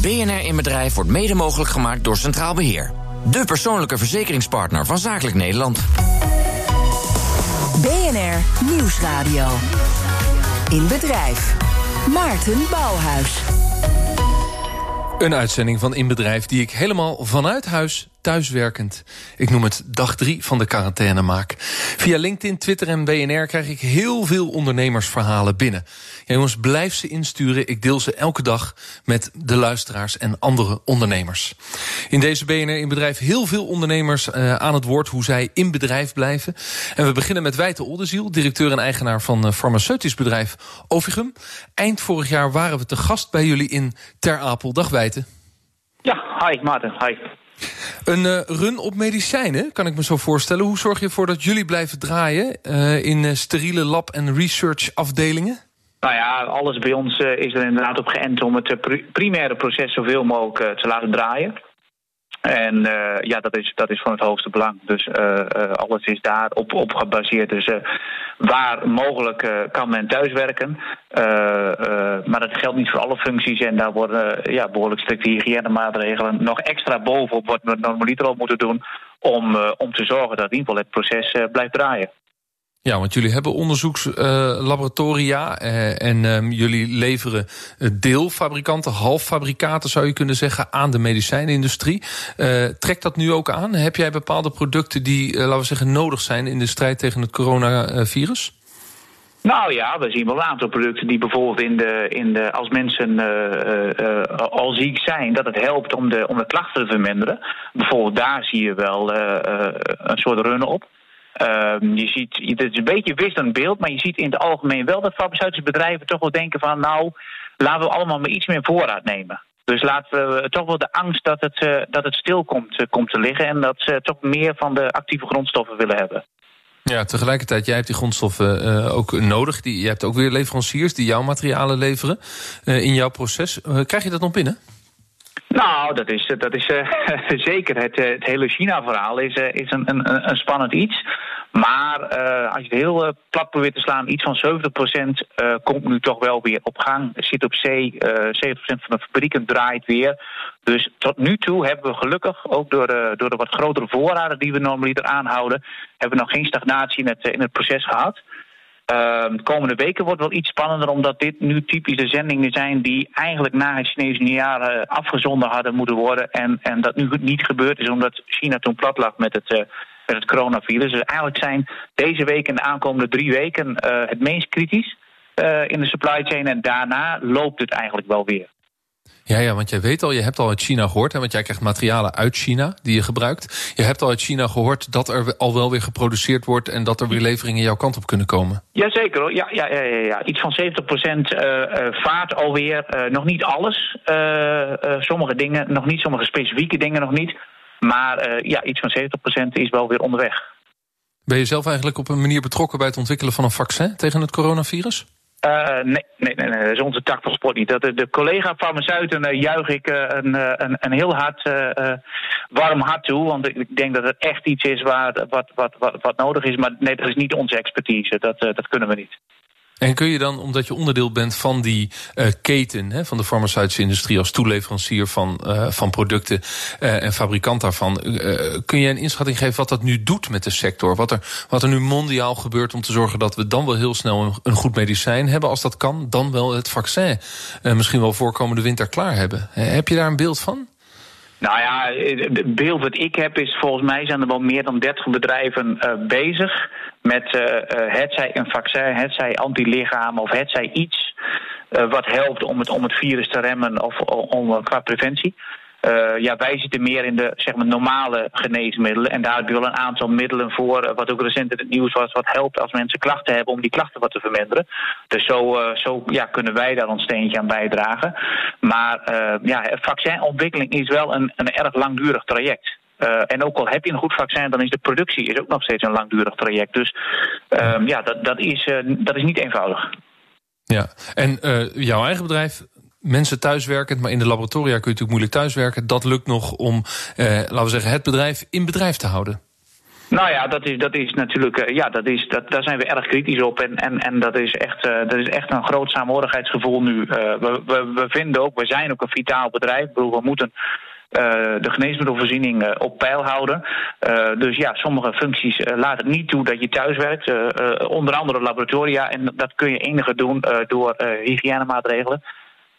BNR in Bedrijf wordt mede mogelijk gemaakt door Centraal Beheer. De persoonlijke verzekeringspartner van Zakelijk Nederland. BNR Nieuwsradio. In Bedrijf. Maarten Bouwhuis. Een uitzending van In Bedrijf die ik helemaal vanuit huis thuiswerkend. Ik noem het dag drie van de quarantaine maak. Via LinkedIn, Twitter en BNR krijg ik heel veel ondernemersverhalen binnen. Jongens, blijf ze insturen. Ik deel ze elke dag met de luisteraars en andere ondernemers. In deze BNR in bedrijf heel veel ondernemers uh, aan het woord hoe zij in bedrijf blijven. En we beginnen met Wijte Oldenziel, directeur en eigenaar van uh, farmaceutisch bedrijf Ovigum. Eind vorig jaar waren we te gast bij jullie in Ter Apel. Dag Wijte. Ja, hi Maarten, hi. Een uh, run op medicijnen, kan ik me zo voorstellen. Hoe zorg je ervoor dat jullie blijven draaien uh, in uh, steriele lab- en research afdelingen? Nou ja, alles bij ons is er inderdaad op geënt om het primaire proces zoveel mogelijk te laten draaien. En uh, ja, dat is, dat is van het hoogste belang. Dus uh, alles is daarop op gebaseerd. Dus waar mogelijk kan men thuiswerken. maar dat geldt niet voor alle functies. En daar worden ja, behoorlijk strikte hygiënemaatregelen nog extra bovenop wat we normaliter al moeten doen. Om, om te zorgen dat in ieder geval het proces blijft draaien. Ja, want jullie hebben onderzoekslaboratoria uh, en um, jullie leveren deelfabrikanten, halffabrikaten zou je kunnen zeggen, aan de medicijnindustrie. Uh, trekt dat nu ook aan? Heb jij bepaalde producten die, laten we zeggen, nodig zijn in de strijd tegen het coronavirus? Nou ja, we zien wel een aantal producten die bijvoorbeeld in de, in de, als mensen al ziek zijn, dat het helpt om de, om de klachten te verminderen. Bijvoorbeeld daar zie je wel een soort run op. Um, je ziet, het is een beetje wisselend beeld, maar je ziet in het algemeen wel dat farmaceutische bedrijven toch wel denken van nou, laten we allemaal maar iets meer voorraad nemen. Dus laten we toch wel de angst dat het, uh, dat het stil komt, uh, komt te liggen en dat ze toch meer van de actieve grondstoffen willen hebben. Ja, tegelijkertijd, jij hebt die grondstoffen uh, ook nodig. Je hebt ook weer leveranciers die jouw materialen leveren in jouw proces. krijg je dat nog binnen? Nou, dat is, dat is uh, zeker. Het, het hele China-verhaal is, uh, is een, een, een spannend iets. Maar als je het heel plat probeert te slaan, iets van 70% komt nu toch wel weer op gang. Zit op zee, 70% van de fabrieken draait weer. Dus tot nu toe hebben we gelukkig, ook door, door de wat grotere voorraden die we normaliter aanhouden, hebben we nog geen stagnatie in het proces gehad. De komende weken wordt wel iets spannender, omdat dit nu typische zendingen zijn die eigenlijk na het Chinese nieuwjaar uh, afgezonden hadden moeten worden. En, en dat nu niet gebeurd is, omdat China toen plat lag met het, uh, met het coronavirus. Dus eigenlijk zijn deze week en de aankomende drie weken uh, het meest kritisch in de supply chain. En daarna loopt het eigenlijk wel weer. Ja, ja, want jij weet al, je hebt al uit China gehoord, hè, want jij krijgt materialen uit China die je gebruikt. Je hebt al uit China gehoord dat er al wel weer geproduceerd wordt en dat er weer leveringen jouw kant op kunnen komen. Jazeker hoor, ja, ja, ja, ja, ja. iets van 70% uh, vaart alweer. Uh, nog niet alles, uh, sommige dingen, nog niet, sommige specifieke dingen nog niet. Maar ja, iets van 70% is wel weer onderweg. Ben je zelf eigenlijk op een manier betrokken bij het ontwikkelen van een vaccin tegen het coronavirus? Uh, nee, nee, nee, nee, dat is onze tak van sport niet. Dat, de, collega-farmaceuten uh, juich ik uh, een, een, een heel hard, warm hart toe. Want ik denk dat het echt iets is waar, wat, wat, wat, wat nodig is. Maar nee, dat is niet onze expertise. Dat, dat kunnen we niet. En kun je dan, omdat je onderdeel bent van die uh, keten... Hè, van de farmaceutische industrie als toeleverancier van, uh, van producten... Uh, en fabrikant daarvan... kun je een inschatting geven wat dat nu doet met de sector? Wat er, wat er nu mondiaal gebeurt om te zorgen dat we dan wel heel snel... een, een goed medicijn hebben, als dat kan. Dan wel het vaccin misschien wel voorkomende winter klaar hebben. heb je daar een beeld van? Nou ja, het beeld wat ik heb is volgens mij zijn er wel meer dan 30 bedrijven uh, bezig met uh, het zij een vaccin, het zij antilichamen of het zij iets wat helpt om het, om het virus te remmen of om, qua preventie. Uh, ja, wij zitten meer in de zeg maar, normale geneesmiddelen. En daar hebben we wel een aantal middelen voor, uh, wat ook recent in het nieuws was, wat helpt als mensen klachten hebben om die klachten wat te verminderen. Dus zo, uh, zo ja, kunnen wij daar ons steentje aan bijdragen. Maar ja, vaccinontwikkeling is wel een, een erg langdurig traject. En ook al heb je een goed vaccin, dan is de productie is ook nog steeds een langdurig traject. Dus uh, ja, dat, dat, is, dat is niet eenvoudig. Ja, en jouw eigen bedrijf mensen thuiswerkend, maar in de laboratoria kun je natuurlijk moeilijk thuiswerken. Dat lukt nog om, eh, laten we zeggen, het bedrijf in bedrijf te houden. Nou ja, dat is, dat is natuurlijk, ja, dat is, dat, daar zijn we erg kritisch op. En, en, en dat, is echt, dat is echt een groot saamhorigheidsgevoel nu. we, we, we vinden ook, we zijn ook een vitaal bedrijf. Bedoel, we moeten de geneesmiddelvoorziening op peil houden. dus ja, sommige functies laten niet toe dat je thuis werkt. onder andere laboratoria. En dat kun je enige doen door hygiënemaatregelen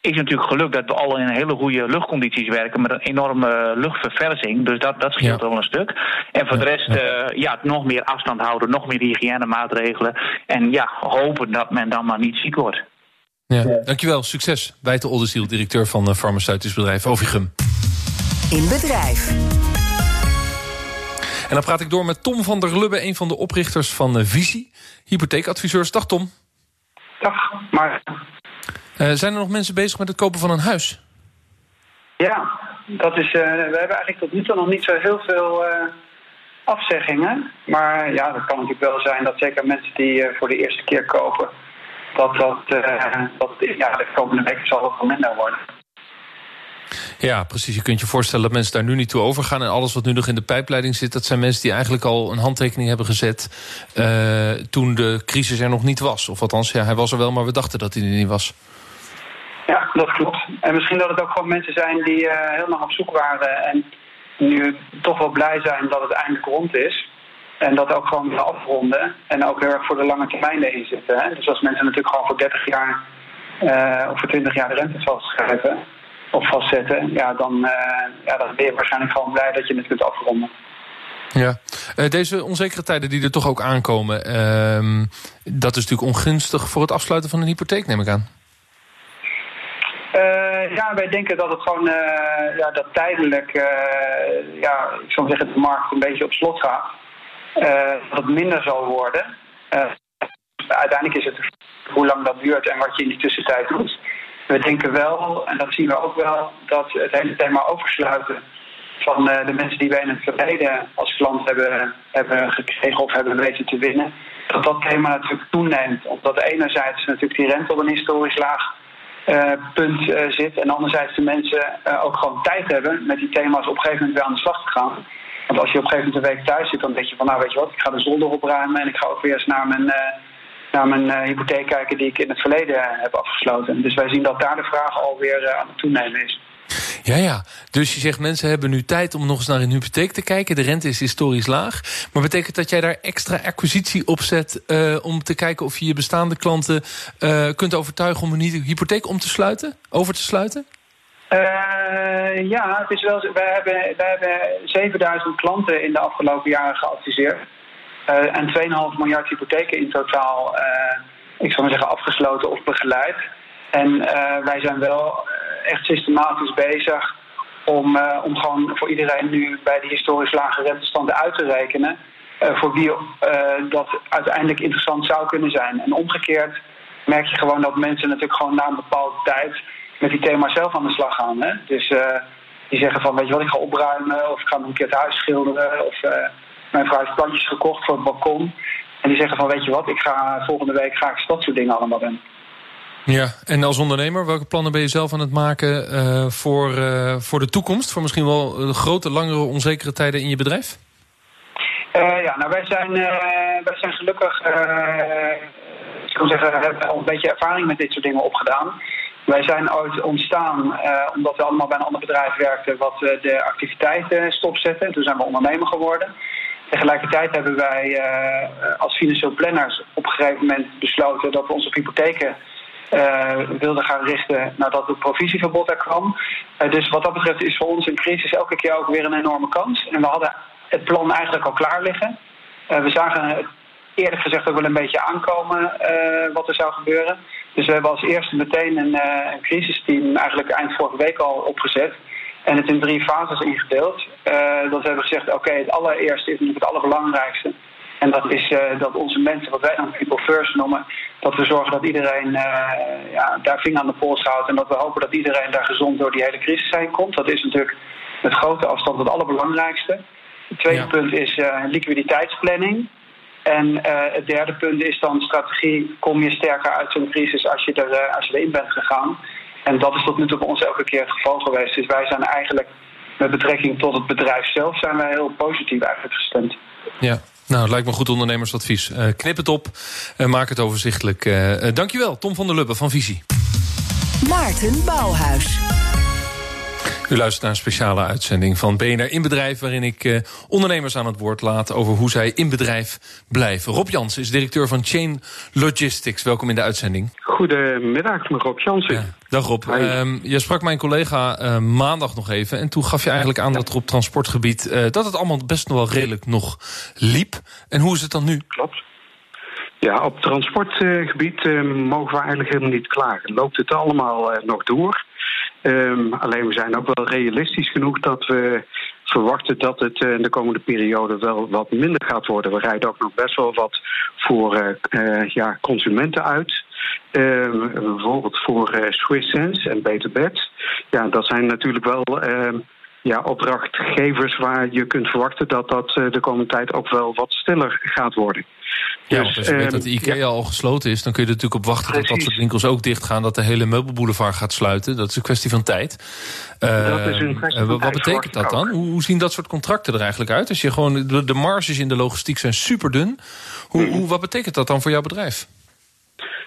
is natuurlijk geluk dat we al in hele goede luchtcondities werken met een enorme luchtverversing. Dus dat, dat scheelt wel een stuk. En voor de rest, ja. Uh, ja. nog meer afstand houden, nog meer hygiënemaatregelen. En ja, hopen dat men dan maar niet ziek wordt. Ja, dankjewel. Succes. Wijte Oldenziel, directeur van het farmaceutisch bedrijf Ovigum. In bedrijf. En dan praat ik door met Tom van der Lubbe, een van de oprichters van Visie, hypotheekadviseurs. Dag Tom. Dag, maar zijn er nog mensen bezig met het kopen van een huis? Ja, dat is, uh, we hebben eigenlijk tot nu toe nog niet zo heel veel uh, afzeggingen. Maar ja, dat kan natuurlijk wel zijn dat zeker mensen die voor de eerste keer kopen, dat dat, dat ja, de komende weken zal wat minder worden. Ja, precies. Je kunt je voorstellen dat mensen daar nu niet toe overgaan. En alles wat nu nog in de pijpleiding zit... dat zijn mensen die eigenlijk al een handtekening hebben gezet... toen de crisis er nog niet was. Of althans, ja, hij was er wel, maar we dachten dat hij er niet was. Ja, dat klopt. En misschien dat het ook gewoon mensen zijn die uh, heel op zoek waren en nu toch wel blij zijn dat het eindelijk rond is. En dat ook gewoon willen afronden. En ook heel erg voor de lange termijn erin zitten. Hè? Dus als mensen natuurlijk gewoon voor 30 jaar uh, of voor 20 jaar de rente vastschrijven of vastzetten, ja, dan, uh, ja, dan ben je waarschijnlijk gewoon blij dat je het kunt afronden. Ja, deze onzekere tijden die er toch ook aankomen, ehm, dat is natuurlijk ongunstig voor het afsluiten van een hypotheek, neem ik aan. Uh, ja, wij denken dat het gewoon uh, ja, dat tijdelijk, uh, ja, ik zou zeggen, de markt een beetje op slot gaat. dat het minder zal worden. uiteindelijk is het hoe lang dat duurt en wat je in die tussentijd doet. We denken wel, en dat zien we ook wel, dat het hele thema oversluiten van de mensen die wij in het verleden als klant hebben, hebben gekregen of hebben weten te winnen, dat dat thema natuurlijk toeneemt. Omdat enerzijds natuurlijk die rente op een historisch laag punt uh, zit. En anderzijds de mensen uh, ook gewoon tijd hebben met die thema's op een gegeven moment weer aan de slag te gaan. Want als je op een gegeven moment een week thuis zit, dan denk je van nou weet je wat, ik ga de zolder opruimen en ik ga ook weer eens naar mijn, naar mijn hypotheek kijken die ik in het verleden heb afgesloten. Dus wij zien dat daar de vraag alweer aan het toenemen is. Ja, ja. Dus je zegt mensen hebben nu tijd om nog eens naar een hypotheek te kijken. De rente is historisch laag. Maar betekent dat jij daar extra acquisitie op zet... Uh, om te kijken of je je bestaande klanten uh, kunt overtuigen... om een hypotheek om te sluiten, over te sluiten? Uh, ja, het is wel, wij, hebben, wij hebben 7000 klanten in de afgelopen jaren geadviseerd. en 2,5 miljard hypotheken in totaal, ik zou maar zeggen, afgesloten of begeleid. En wij zijn wel echt systematisch bezig om, uh, om gewoon voor iedereen nu bij die historisch lage rentestanden uit te rekenen. Uh, voor wie uh, dat uiteindelijk interessant zou kunnen zijn. En omgekeerd merk je gewoon dat mensen natuurlijk gewoon na een bepaalde tijd met die thema zelf aan de slag gaan. Hè? Dus die zeggen van, weet je wat, ik ga opruimen of ik ga een keer het huis schilderen. Of mijn vrouw heeft plantjes gekocht voor het balkon. En die zeggen van, weet je wat, ik ga volgende week ga ik dat soort dingen allemaal doen. Ja, en als ondernemer, welke plannen ben je zelf aan het maken uh, voor, uh, voor de toekomst? Voor misschien wel uh, grote, langere, onzekere tijden in je bedrijf? ja, nou wij zijn, wij zijn gelukkig, ik zeggen, hebben al een beetje ervaring met dit soort dingen opgedaan. Wij zijn ooit ontstaan omdat we allemaal bij een ander bedrijf werkten wat de activiteiten stopzetten. En toen zijn we ondernemer geworden. Tegelijkertijd hebben wij als financieel planners op een gegeven moment besloten dat we op hypotheken wilden gaan richten nadat het provisieverbod er kwam. Uh, dus wat dat betreft is voor ons een crisis elke keer ook weer een enorme kans. En we hadden het plan eigenlijk al klaar liggen. Uh, we zagen eerlijk gezegd ook wel een beetje aankomen wat er zou gebeuren. Dus we hebben als eerste meteen een, crisisteam eigenlijk eind vorige week al opgezet. En het in drie fases ingedeeld. dat we hebben gezegd, oké, het allereerste is natuurlijk het allerbelangrijkste. En dat is uh, dat onze mensen, wat wij dan people first noemen, dat we zorgen dat iedereen uh, ja, daar vinger aan de pols houdt. En dat we hopen dat iedereen daar gezond door die hele crisis heen komt. Dat is natuurlijk met grote afstand het allerbelangrijkste. Het tweede punt is uh, liquiditeitsplanning. En het derde punt is dan strategie. Kom je sterker uit zo'n crisis als je, er, als je erin bent gegaan. En dat is tot nu toe bij ons elke keer het geval geweest. Dus wij zijn eigenlijk met betrekking tot het bedrijf zelf zijn wij heel positief eigenlijk gestemd. Ja, nou, het lijkt me goed ondernemersadvies. Uh, knip het op en maak het overzichtelijk. Uh, dankjewel, Tom van der Lubbe van Visie. Maarten Bouwhuis. U luistert naar een speciale uitzending van BNR in Bedrijf... waarin ik uh, ondernemers aan het woord laat over hoe zij in bedrijf blijven. Rob Jans is directeur van Chain Logistics. Welkom in de uitzending. Goedemiddag, Rob Jansen. Ja, dag Rob. Um, je sprak mijn collega uh, maandag nog even... en toen gaf je eigenlijk aan dat er op transportgebied... Uh, dat het allemaal best nog wel redelijk nog liep. En hoe is het dan nu? Klopt. Ja, op transportgebied mogen we eigenlijk helemaal niet klagen. Loopt het allemaal nog door... Um, alleen we zijn ook wel realistisch genoeg dat we verwachten dat het uh, de komende periode wel wat minder gaat worden. We rijden ook nog best wel wat voor uh, uh, ja, consumenten uit. Um, bijvoorbeeld voor Swiss Sense en Beter Bed. Ja, dat zijn natuurlijk wel um, ja, opdrachtgevers waar je kunt verwachten dat dat de komende tijd ook wel wat stiller gaat worden. Ja, dus, als je weet dat de IKEA ja. al gesloten is, dan kun je er natuurlijk op wachten Precies. tot dat soort winkels ook dicht gaan, dat de hele meubelboulevard gaat sluiten. Dat is een kwestie van tijd. Dat is een kwestie van wat betekent dat dan? Hoe, hoe, zien dat soort contracten er eigenlijk uit? Als je gewoon, de, de marges in de logistiek zijn super dun. Hoe, hoe, wat betekent dat dan voor jouw bedrijf?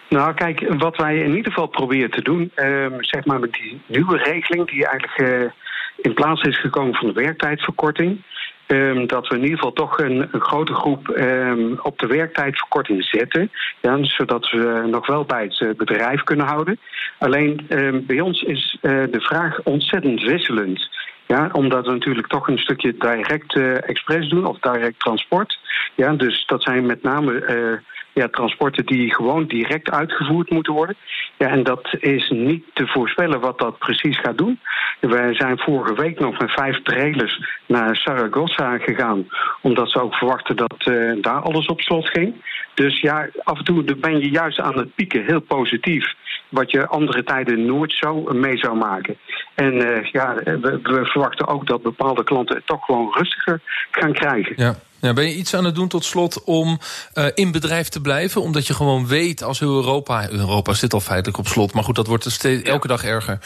Nou, kijk, wat wij in ieder geval proberen te doen, uh, zeg maar met die nieuwe regeling die eigenlijk uh, in plaats is gekomen van de werktijdverkorting. Um, dat we in ieder geval toch een, grote groep um, op de werktijdverkorting zetten. Ja, zodat we nog wel bij het bedrijf kunnen houden. Alleen um, bij ons is uh, de vraag ontzettend wisselend. Ja, omdat we natuurlijk toch een stukje direct uh, express doen of direct transport. Ja, dus dat zijn met name ja, transporten die gewoon direct uitgevoerd moeten worden. Ja, en dat is niet te voorspellen wat dat precies gaat doen. Wij zijn vorige week nog met vijf trailers naar Saragossa gegaan, omdat ze ook verwachten dat uh, daar alles op slot ging. Dus ja, af en toe ben je juist aan het pieken, heel positief. Wat je andere tijden nooit zo mee zou maken. En uh, ja, we, we, verwachten ook dat bepaalde klanten het toch gewoon rustiger gaan krijgen. Ja. Ja, ben je iets aan het doen tot slot om uh, in bedrijf te blijven? Omdat je gewoon weet als heel Europa... Europa zit al feitelijk op slot, maar goed, dat wordt steeds, elke dag erger...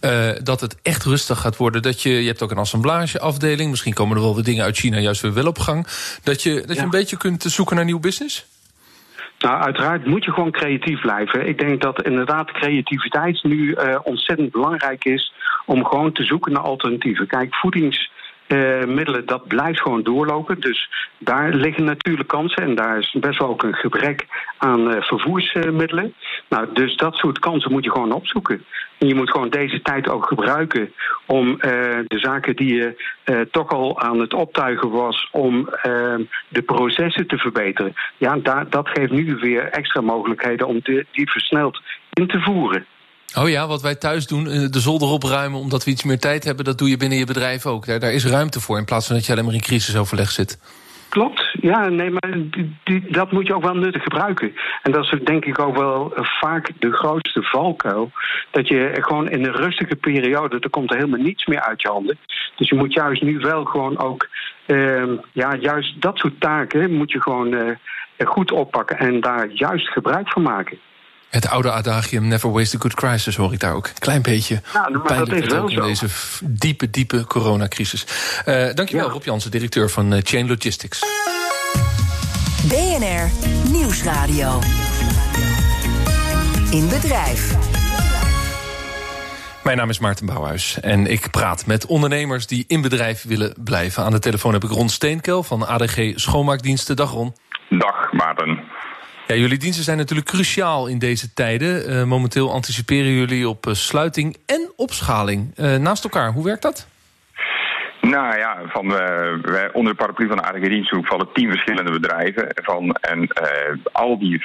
Uh, dat het echt rustig gaat worden. Dat je, je hebt ook een assemblageafdeling. Misschien komen er wel weer dingen uit China juist weer wel op gang. Dat je, dat je ja. een beetje kunt zoeken naar nieuw business? Nou, uiteraard moet je gewoon creatief blijven. Ik denk dat inderdaad creativiteit nu uh, ontzettend belangrijk is... om gewoon te zoeken naar alternatieven. Kijk, voedings uh, middelen, dat blijft gewoon doorlopen. Dus daar liggen natuurlijk kansen. En daar is best wel ook een gebrek aan uh, vervoersmiddelen. Nou, dus dat soort kansen moet je gewoon opzoeken. En je moet gewoon deze tijd ook gebruiken om uh, de zaken die je toch al aan het optuigen was, om de processen te verbeteren. Ja, daar, dat geeft nu weer extra mogelijkheden om die versneld in te voeren. Oh ja, wat wij thuis doen, eh, de zolder opruimen omdat we iets meer tijd hebben, dat doe je binnen je bedrijf ook. Daar, daar is ruimte voor in plaats van dat je alleen maar in crisisoverleg zit. Klopt, ja, nee, maar die, dat moet je ook wel nuttig gebruiken. En dat is denk ik ook wel vaak de grootste valkuil. Dat je gewoon in een rustige periode, er komt er helemaal niets meer uit je handen. Dus je moet juist nu wel gewoon ook, uh, ja, juist dat soort taken moet je gewoon uh, goed oppakken en daar juist gebruik van maken. Het oude adagium never waste a good crisis hoor ik daar ook. Een klein beetje ja, maar pijnlijk dat is wel in deze diepe, diepe coronacrisis. Uh, dankjewel ja. Rob Jansen, directeur van uh, Chain Logistics. BNR Nieuwsradio. In bedrijf. Mijn naam is Maarten Bouwhuis en ik praat met ondernemers die in bedrijf willen blijven. Aan de telefoon heb ik Ron Steenkel van ADG Schoonmaakdiensten. Dag Ron. Dag Maarten. Ja, jullie diensten zijn natuurlijk cruciaal in deze tijden. Uh, momenteel anticiperen jullie op uh, sluiting en opschaling. Uh, naast elkaar, hoe werkt dat? Nou ja, van, wij, onder de paraplu van de ADG Diensthoek vallen tien verschillende bedrijven. Van, en al die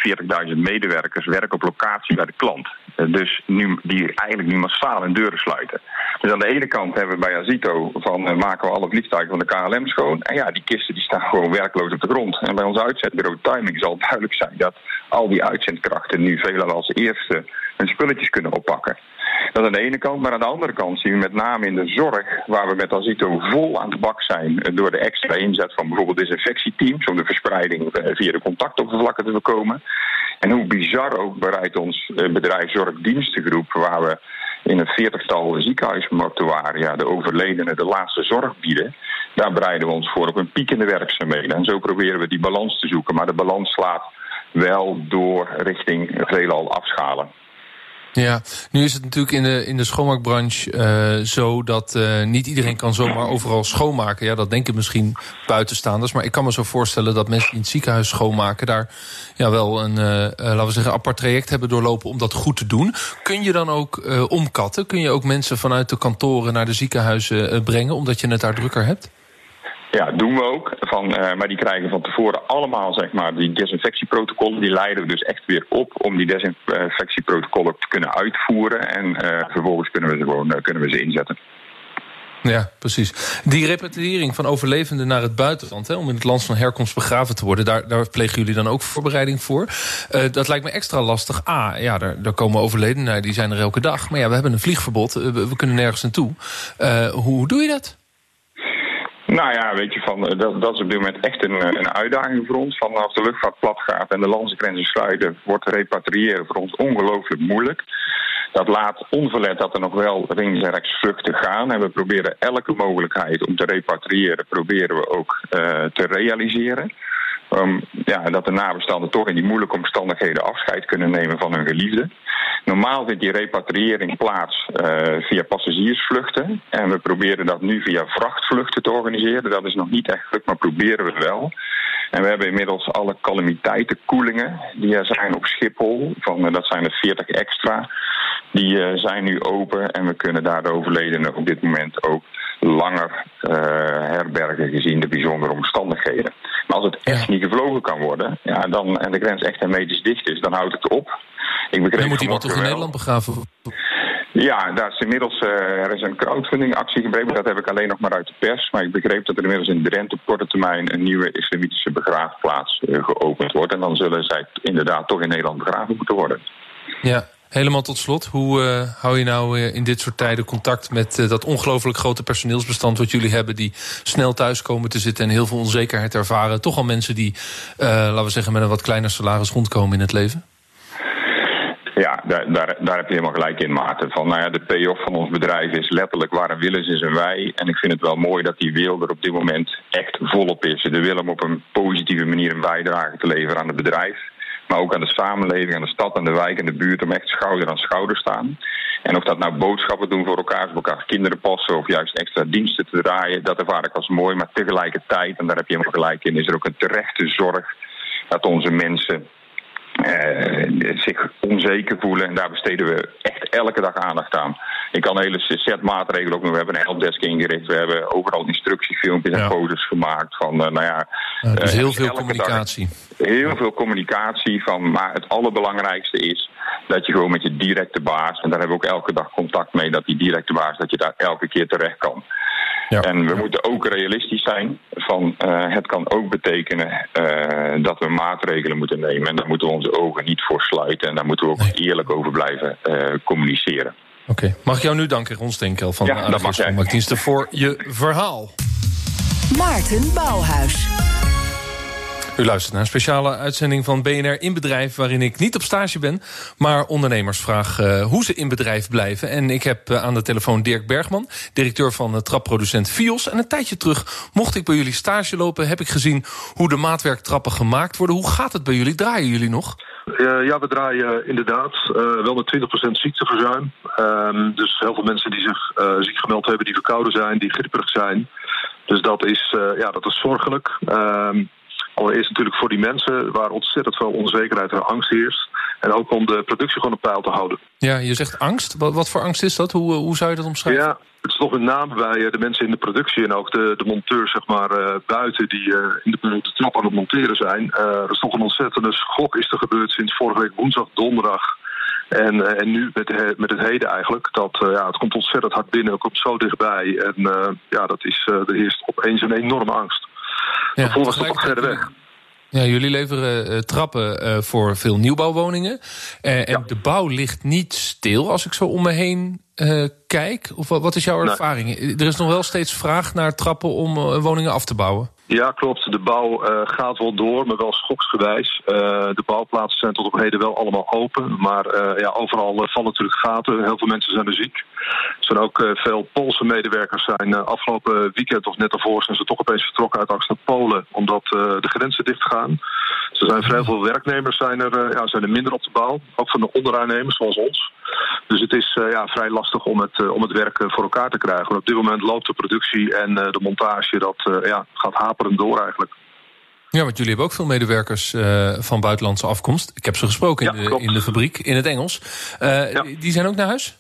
40.000 medewerkers werken op locatie bij de klant. dus nu, die eigenlijk nu massaal hun deuren sluiten. Dus aan de ene kant hebben we bij Azito van uh, maken we alle vliegtuigen van de KLM schoon. En ja, die kisten die staan gewoon werkloos op de grond. En bij ons uitzetbureau Timing zal duidelijk zijn dat al die uitzendkrachten nu veelal als eerste hun spulletjes kunnen oppakken. Dat aan de ene kant, maar aan de andere kant zien we met name in de zorg, waar we met Azito vol aan de bak zijn door de extra inzet van bijvoorbeeld desinfectieteams om de verspreiding via de contactoppervlakken te voorkomen. En hoe bizar ook bereidt ons bedrijf Zorgdienstengroep, waar we in een veertigtal ziekenhuismortuaria de overledenen de laatste zorg bieden. Daar bereiden we ons voor op een piek in de werkzaamheden. En zo proberen we die balans te zoeken. Maar de balans slaat wel door richting veelal afschalen. Ja, nu is het natuurlijk in de, in de schoonmaakbranche uh, zo dat uh, niet iedereen kan zomaar overal schoonmaken. Ja, dat denken misschien buitenstaanders. Maar ik kan me zo voorstellen dat mensen die in het ziekenhuis schoonmaken daar ja, wel een, uh, laten we zeggen, apart traject hebben doorlopen om dat goed te doen. Kun je dan ook omkatten? Kun je ook mensen vanuit de kantoren naar de ziekenhuizen brengen, omdat je het daar drukker hebt? Ja, doen we ook. Van, uh, maar die krijgen van tevoren allemaal zeg maar, die desinfectieprotocollen. Die leiden we dus echt weer op om die desinfectieprotocollen te kunnen uitvoeren. En uh, vervolgens kunnen we ze gewoon uh, kunnen we ze inzetten. Ja, precies. Die repatriëring van overlevenden naar het buitenland, hè, om in het land van herkomst begraven te worden, daar, daar plegen jullie dan ook voorbereiding voor. Dat lijkt me extra lastig. A, ja, daar, daar komen overledenen, die zijn er elke dag. Maar ja, we hebben een vliegverbod, we, kunnen nergens naartoe. hoe doe je dat? Nou ja, weet je, van, eh, dat, dat is op dit moment echt een, eh, een uitdaging voor ons. Van de luchtvaart plat gaat en de landsgrenzen sluiten, wordt repatriëren voor ons ongelooflijk moeilijk. Dat laat onverlet dat er nog wel links en rechts gaan. En we proberen elke mogelijkheid om te repatriëren, proberen we ook uh, te realiseren. Um, ja, dat de nabestaanden toch in die moeilijke omstandigheden afscheid kunnen nemen van hun geliefde. Normaal vindt die repatriëring plaats uh, via passagiersvluchten. En we proberen dat nu via vrachtvluchten te organiseren. Dat is nog niet echt gelukt, maar proberen we wel. En we hebben inmiddels alle calamiteitenkoelingen die er zijn op Schiphol. Van, uh, dat zijn er 40 extra. Die uh, zijn nu open en we kunnen daar de overledenen op dit moment ook langer uh, herbergen gezien de bijzondere omstandigheden. Maar als het echt niet gevlogen kan worden, ja, dan, en de grens echt hermetisch dicht is, dan houdt het op. Ik begreep dan moet iemand toch in Nederland begraven? Ja, daar is inmiddels uh, er is een crowdfundingactie gebleven. Dat heb ik alleen nog maar uit de pers. Maar ik begreep dat er inmiddels in Drenthe op korte termijn een nieuwe islamitische begraafplaats uh, geopend wordt. En dan zullen zij inderdaad toch in Nederland begraven moeten worden. Ja, Helemaal tot slot, hoe uh, hou je nou uh, in dit soort tijden contact met uh, dat ongelooflijk grote personeelsbestand wat jullie hebben, die snel thuis komen te zitten en heel veel onzekerheid ervaren? Toch al mensen die, laten we zeggen, met een wat kleiner salaris rondkomen in het leven? Ja, daar, daar, daar heb je helemaal gelijk in, Maarten. Van, nou ja, de payoff van ons bedrijf is letterlijk waar een Willens is en wij. En ik vind het wel mooi dat die wil er op dit moment echt volop is. De wil om op een positieve manier een bijdrage te leveren aan het bedrijf. Maar ook aan de samenleving, aan de stad, aan de wijk en de buurt om echt schouder aan schouder staan. En of dat nou boodschappen doen voor elkaar, voor elkaar kinderen passen of juist extra diensten te draaien, dat ervaar ik als mooi. Maar tegelijkertijd, en daar heb je helemaal gelijk in, is er ook een terechte zorg dat onze mensen uh, zich onzeker voelen. En daar besteden we echt elke dag aandacht aan. Ik kan een hele set maatregelen ook nog. We hebben een helpdesk ingericht. We hebben overal instructiefilmpjes en foto's gemaakt. Van, uh, nou ja, ja dus heel veel communicatie. heel veel communicatie. Van, maar het allerbelangrijkste is dat je gewoon met je directe baas... en daar hebben we ook elke dag contact mee... dat die directe baas, dat je daar elke keer terecht kan. Ja. En we moeten ook realistisch zijn. Van, uh, het kan ook betekenen uh, dat we maatregelen moeten nemen. En daar moeten we onze ogen niet voor sluiten. En daar moeten we ook nee. eerlijk over blijven uh, communiceren. Oké, okay. mag ik jou nu danken, Ron Steenkel van ja, de Schoonmaakdiensten voor je verhaal. Maarten Bouwhuis. U luistert naar een speciale uitzending van BNR in Bedrijf... waarin ik niet op stage ben, maar ondernemers vraag uh, hoe ze in bedrijf blijven. En ik heb uh, aan de telefoon Dirk Bergman, directeur van uh, trapproducent Fios. En een tijdje terug mocht ik bij jullie stage lopen... heb ik gezien hoe de maatwerktrappen gemaakt worden. Hoe gaat het bij jullie? Draaien jullie nog? Ja, we draaien inderdaad wel met 20% ziekteverzuim. Uh, dus heel veel mensen die zich ziek gemeld hebben, die verkouden zijn, die gripperig zijn. Dus dat is, ja, dat is zorgelijk. Allereerst natuurlijk voor die mensen waar ontzettend veel onzekerheid en angst heerst. En ook om de productie gewoon op peil te houden. Ja, je zegt angst. Wat, wat voor angst is dat? Hoe, hoe zou je dat omschrijven? Ja, het is toch met name bij de mensen in de productie en ook de, de monteurs zeg maar, uh, buiten die uh, in de, de trap aan het monteren zijn. Uh, er is toch een ontzettende schok is er gebeurd sinds vorige week woensdag, donderdag. En, en nu met, met het heden eigenlijk. Dat, ja, het komt ontzettend hard binnen, het komt zo dichtbij. En ja, dat is, er eerst opeens een enorme angst. Ja, Vervolgens toch verder weg. Ja, jullie leveren uh, trappen uh, voor veel nieuwbouwwoningen. Uh, en de bouw ligt niet stil als ik zo om me heen kijk. Of wat is jouw ervaring? Nee. Er is nog wel steeds vraag naar trappen om woningen af te bouwen. Ja, klopt. De bouw uh, gaat wel door, maar wel schoksgewijs. Uh, de bouwplaatsen zijn tot op heden wel allemaal open. Maar uh, ja, overal vallen natuurlijk gaten. Heel veel mensen zijn er ziek. Er zijn ook veel Poolse medewerkers zijn afgelopen weekend of net daarvoor zijn ze toch opeens vertrokken uit angst naar Polen. Omdat de grenzen dicht gaan. Er zijn vrij veel werknemers zijn er, ja, zijn er minder op de bouw. Ook van de onderaannemers zoals ons. Dus het is ja, vrij lastig om het, om het werk voor elkaar te krijgen. Op dit moment loopt de productie en de montage dat ja, gaat haperen door eigenlijk. Ja, want jullie hebben ook veel medewerkers uh, van buitenlandse afkomst. Ik heb ze gesproken in, de, in de fabriek, in het Engels. Uh, ja. Die zijn ook naar huis?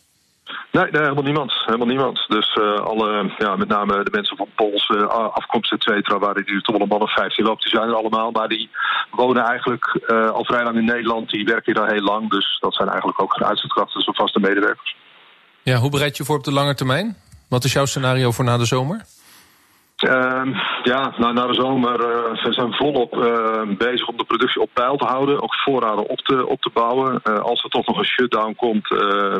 Nee, helemaal niemand. Helemaal niemand. Dus uh, alle, ja, met name de mensen van Poolse afkomst, et cetera, waar die toch wel een man of 15 loopt, die zijn er allemaal. Maar die wonen eigenlijk al vrij lang in Nederland. Die werken hier al heel lang. Dus dat zijn eigenlijk ook geen uitzendkrachten, zo vaste medewerkers. Ja, hoe bereid je voor op de lange termijn? Wat is jouw scenario voor na de zomer? Uh, ja, na de zomer uh, we zijn volop uh, bezig om de productie op peil te houden. Ook voorraden op te, op te bouwen. Uh, als er toch nog een shutdown komt,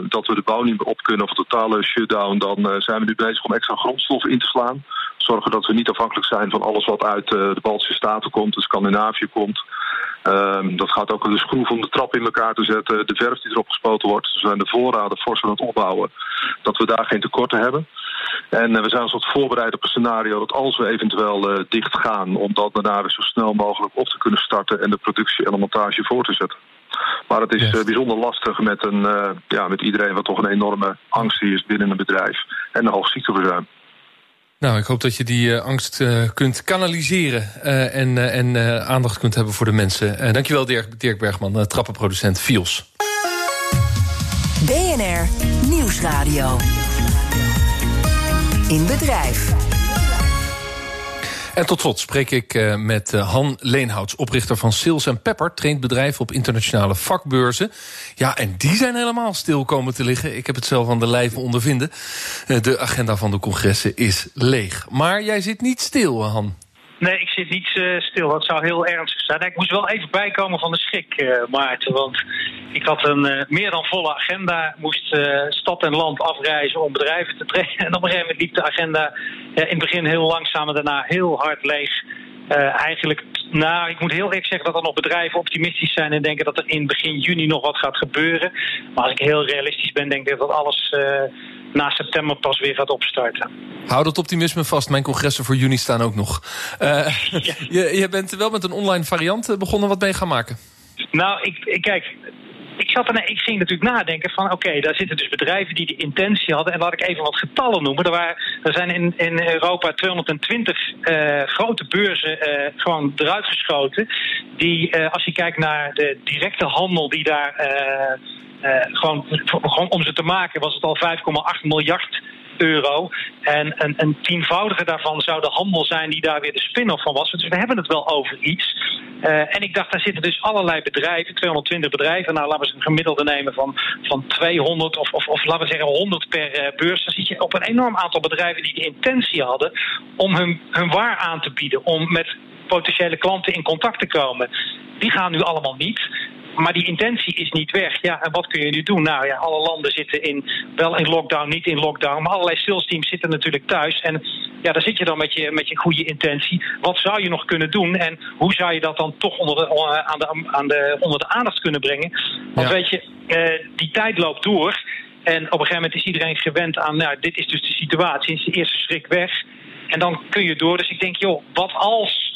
dat we de bouw niet meer op kunnen of een totale shutdown, dan zijn we nu bezig om extra grondstoffen in te slaan. Zorgen dat we niet afhankelijk zijn van alles wat uit de Baltische Staten komt, de Scandinavië komt. Ehm, dat gaat ook de schroef om de trap in elkaar te zetten, de verf die erop gespoten wordt. Dus we zijn de voorraden fors aan het opbouwen, dat we daar geen tekorten hebben. En uh, we zijn ons wat voorbereid op een scenario dat als we eventueel uh, dicht gaan, om dat daarna zo snel mogelijk op te kunnen starten en de productie en de montage voor te zetten. Maar het is uh, bijzonder lastig met, een, ja, met iedereen wat toch een enorme angst is binnen een bedrijf en een hoog ziekteverzuim. Nou, ik hoop dat je die uh, angst uh, kunt kanaliseren uh, en, en aandacht kunt hebben voor de mensen. dankjewel Dirk, Dirk Bergman, trappenproducent Fios. BNR Nieuwsradio. In bedrijf. En tot slot spreek ik uh, met uh, Han Leenhouts, oprichter van Sales Pepper. Traint bedrijven op internationale vakbeurzen. Ja, en die zijn helemaal stil komen te liggen. Ik heb het zelf aan de lijve ondervinden. Uh, de agenda van de congressen is leeg. Maar jij zit niet stil, Han. Nee, ik zit niet uh, stil. Dat zou heel ernstig zijn. Ik moest wel even bijkomen van de schrik, uh, Maarten. Want ik had een uh, meer dan volle agenda. Moest stad en land afreizen om bedrijven te trainen. En op een gegeven moment liep de agenda in het begin heel langzaam en daarna heel hard leeg. Eigenlijk, nou, ik moet heel eerlijk zeggen dat er nog bedrijven optimistisch zijn en denken dat er in begin juni nog wat gaat gebeuren. Maar als ik heel realistisch ben, denk ik dat alles na september pas weer gaat opstarten. Hou dat optimisme vast. Mijn congressen voor juni staan ook nog. Uh, ja. je, je, bent wel met een online variant begonnen. Wat mee gaan maken? Nou, ik, ik kijk, ik, zat ik ging natuurlijk nadenken van oké, daar zitten dus bedrijven die de intentie hadden. En laat ik even wat getallen noemen. Er, waren, er zijn in, in Europa 220 uh, grote beurzen uh, gewoon eruit geschoten. Die, uh, als je kijkt naar de directe handel die daar gewoon, gewoon om ze te maken was het al 5,8 miljard euro. En een, een, tienvoudige daarvan zou de handel zijn die daar weer de spin-off van was. Dus we hebben het wel over iets. Uh, en ik dacht, daar zitten dus allerlei bedrijven, 220 bedrijven. Nou, laten we een gemiddelde nemen van, van 200 of, of, of laten we zeggen 100 per uh, beurs. Dan zit je op een enorm aantal bedrijven die de intentie hadden om hun, hun waar aan te bieden. Om met potentiële klanten in contact te komen. Die gaan nu allemaal niet. Maar die intentie is niet weg. Ja, en wat kun je nu doen? Nou ja, alle landen zitten in, wel in lockdown, niet in lockdown. Maar allerlei sales teams zitten natuurlijk thuis. En ja, daar zit je dan met je, met je goede intentie. Wat zou je nog kunnen doen? En hoe zou je dat dan toch onder de, aan de, aan de, onder de aandacht kunnen brengen? Want ja. weet je, uh, die tijd loopt door. En op een gegeven moment is iedereen gewend aan, nou, dit is dus de situatie. Is de eerste schrik weg. En dan kun je door. Dus ik denk, joh, wat als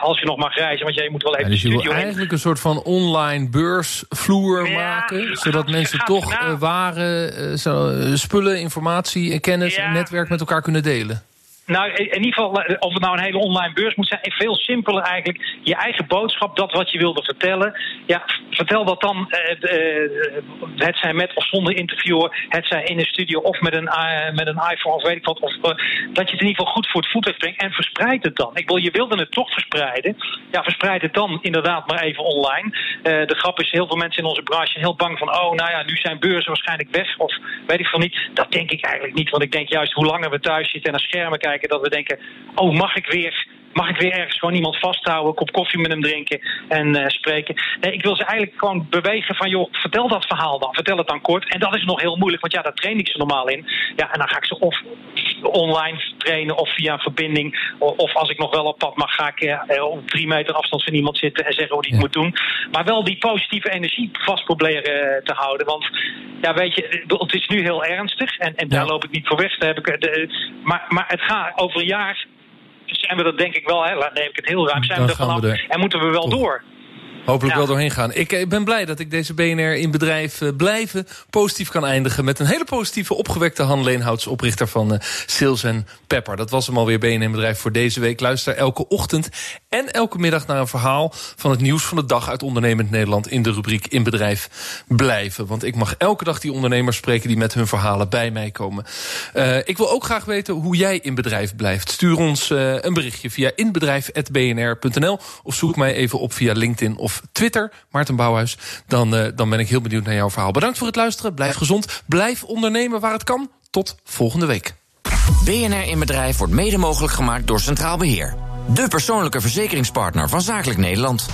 als je nog mag reizen, want jij moet wel even. Ja, dus je wil eigenlijk een soort van online beursvloer ja, maken, zodat mensen toch uh, waren, uh, zo, uh, spullen, informatie en kennis en netwerk met elkaar kunnen delen. Nou, in ieder geval, eh, of het nou een hele online beurs moet zijn, veel simpeler eigenlijk. Je eigen boodschap, dat wat je wilde vertellen. Ja, vertel dat dan, uh, uh, het zijn met of zonder interviewer, het zij in een studio of met een, met een iPhone of weet ik wat. Of, dat je het in ieder geval goed voor het voetlicht brengt en verspreid het dan. Ik wil, je wilde het toch verspreiden. Ja, verspreid het dan inderdaad maar even online. de grap is, heel veel mensen in onze branche zijn heel bang van, oh, nou ja, nu zijn beurzen waarschijnlijk weg. Of weet ik van niet. Dat denk ik eigenlijk niet, want ik denk juist hoe langer we thuis zitten en naar schermen kijken dat we denken: oh, mag ik weer. Mag ik weer ergens gewoon iemand vasthouden, een kop koffie met hem drinken en uh, spreken? Nee, ik wil ze eigenlijk gewoon bewegen van, joh, vertel dat verhaal dan. Vertel het dan kort. En dat is nog heel moeilijk, want ja, daar train ik ze normaal in. Ja, en dan ga ik ze of online trainen of via een verbinding. Of als ik nog wel op pad mag, ga ik eh, op drie meter afstand van iemand zitten en zeggen hoe die het moet doen. Maar wel die positieve energie vast proberen te houden. Want ja, weet je, het is nu heel ernstig en, en daar loop ik niet voor weg. Daar heb ik, de, maar, maar het gaat over een jaar zijn we dat denk ik wel, hè, neem ik het heel ruim, zijn we er vanaf en moeten we wel door. Hopelijk wel doorheen gaan. Ik eh, ben blij dat ik deze BNR in bedrijf eh, blijven positief kan eindigen... met een hele positieve opgewekte Han Leenhouts, oprichter van uh, Sales Pepper. Dat was hem alweer BNR in bedrijf voor deze week. Luister elke ochtend en elke middag naar een verhaal... van het nieuws van de dag uit ondernemend Nederland... in de rubriek In Bedrijf Blijven. Want ik mag elke dag die ondernemers spreken... die met hun verhalen bij mij komen. Uh, ik wil ook graag weten hoe jij in bedrijf blijft. Stuur ons uh, een berichtje via inbedrijf.bnr.nl... of zoek mij even op via LinkedIn of Twitter, Maarten Bouwhuis. Dan, uh, dan ben ik heel benieuwd naar jouw verhaal. Bedankt voor het luisteren. Blijf gezond. Blijf ondernemen waar het kan. Tot volgende week. BNR in Bedrijf wordt mede mogelijk gemaakt door Centraal Beheer. De persoonlijke verzekeringspartner van Zakelijk Nederland.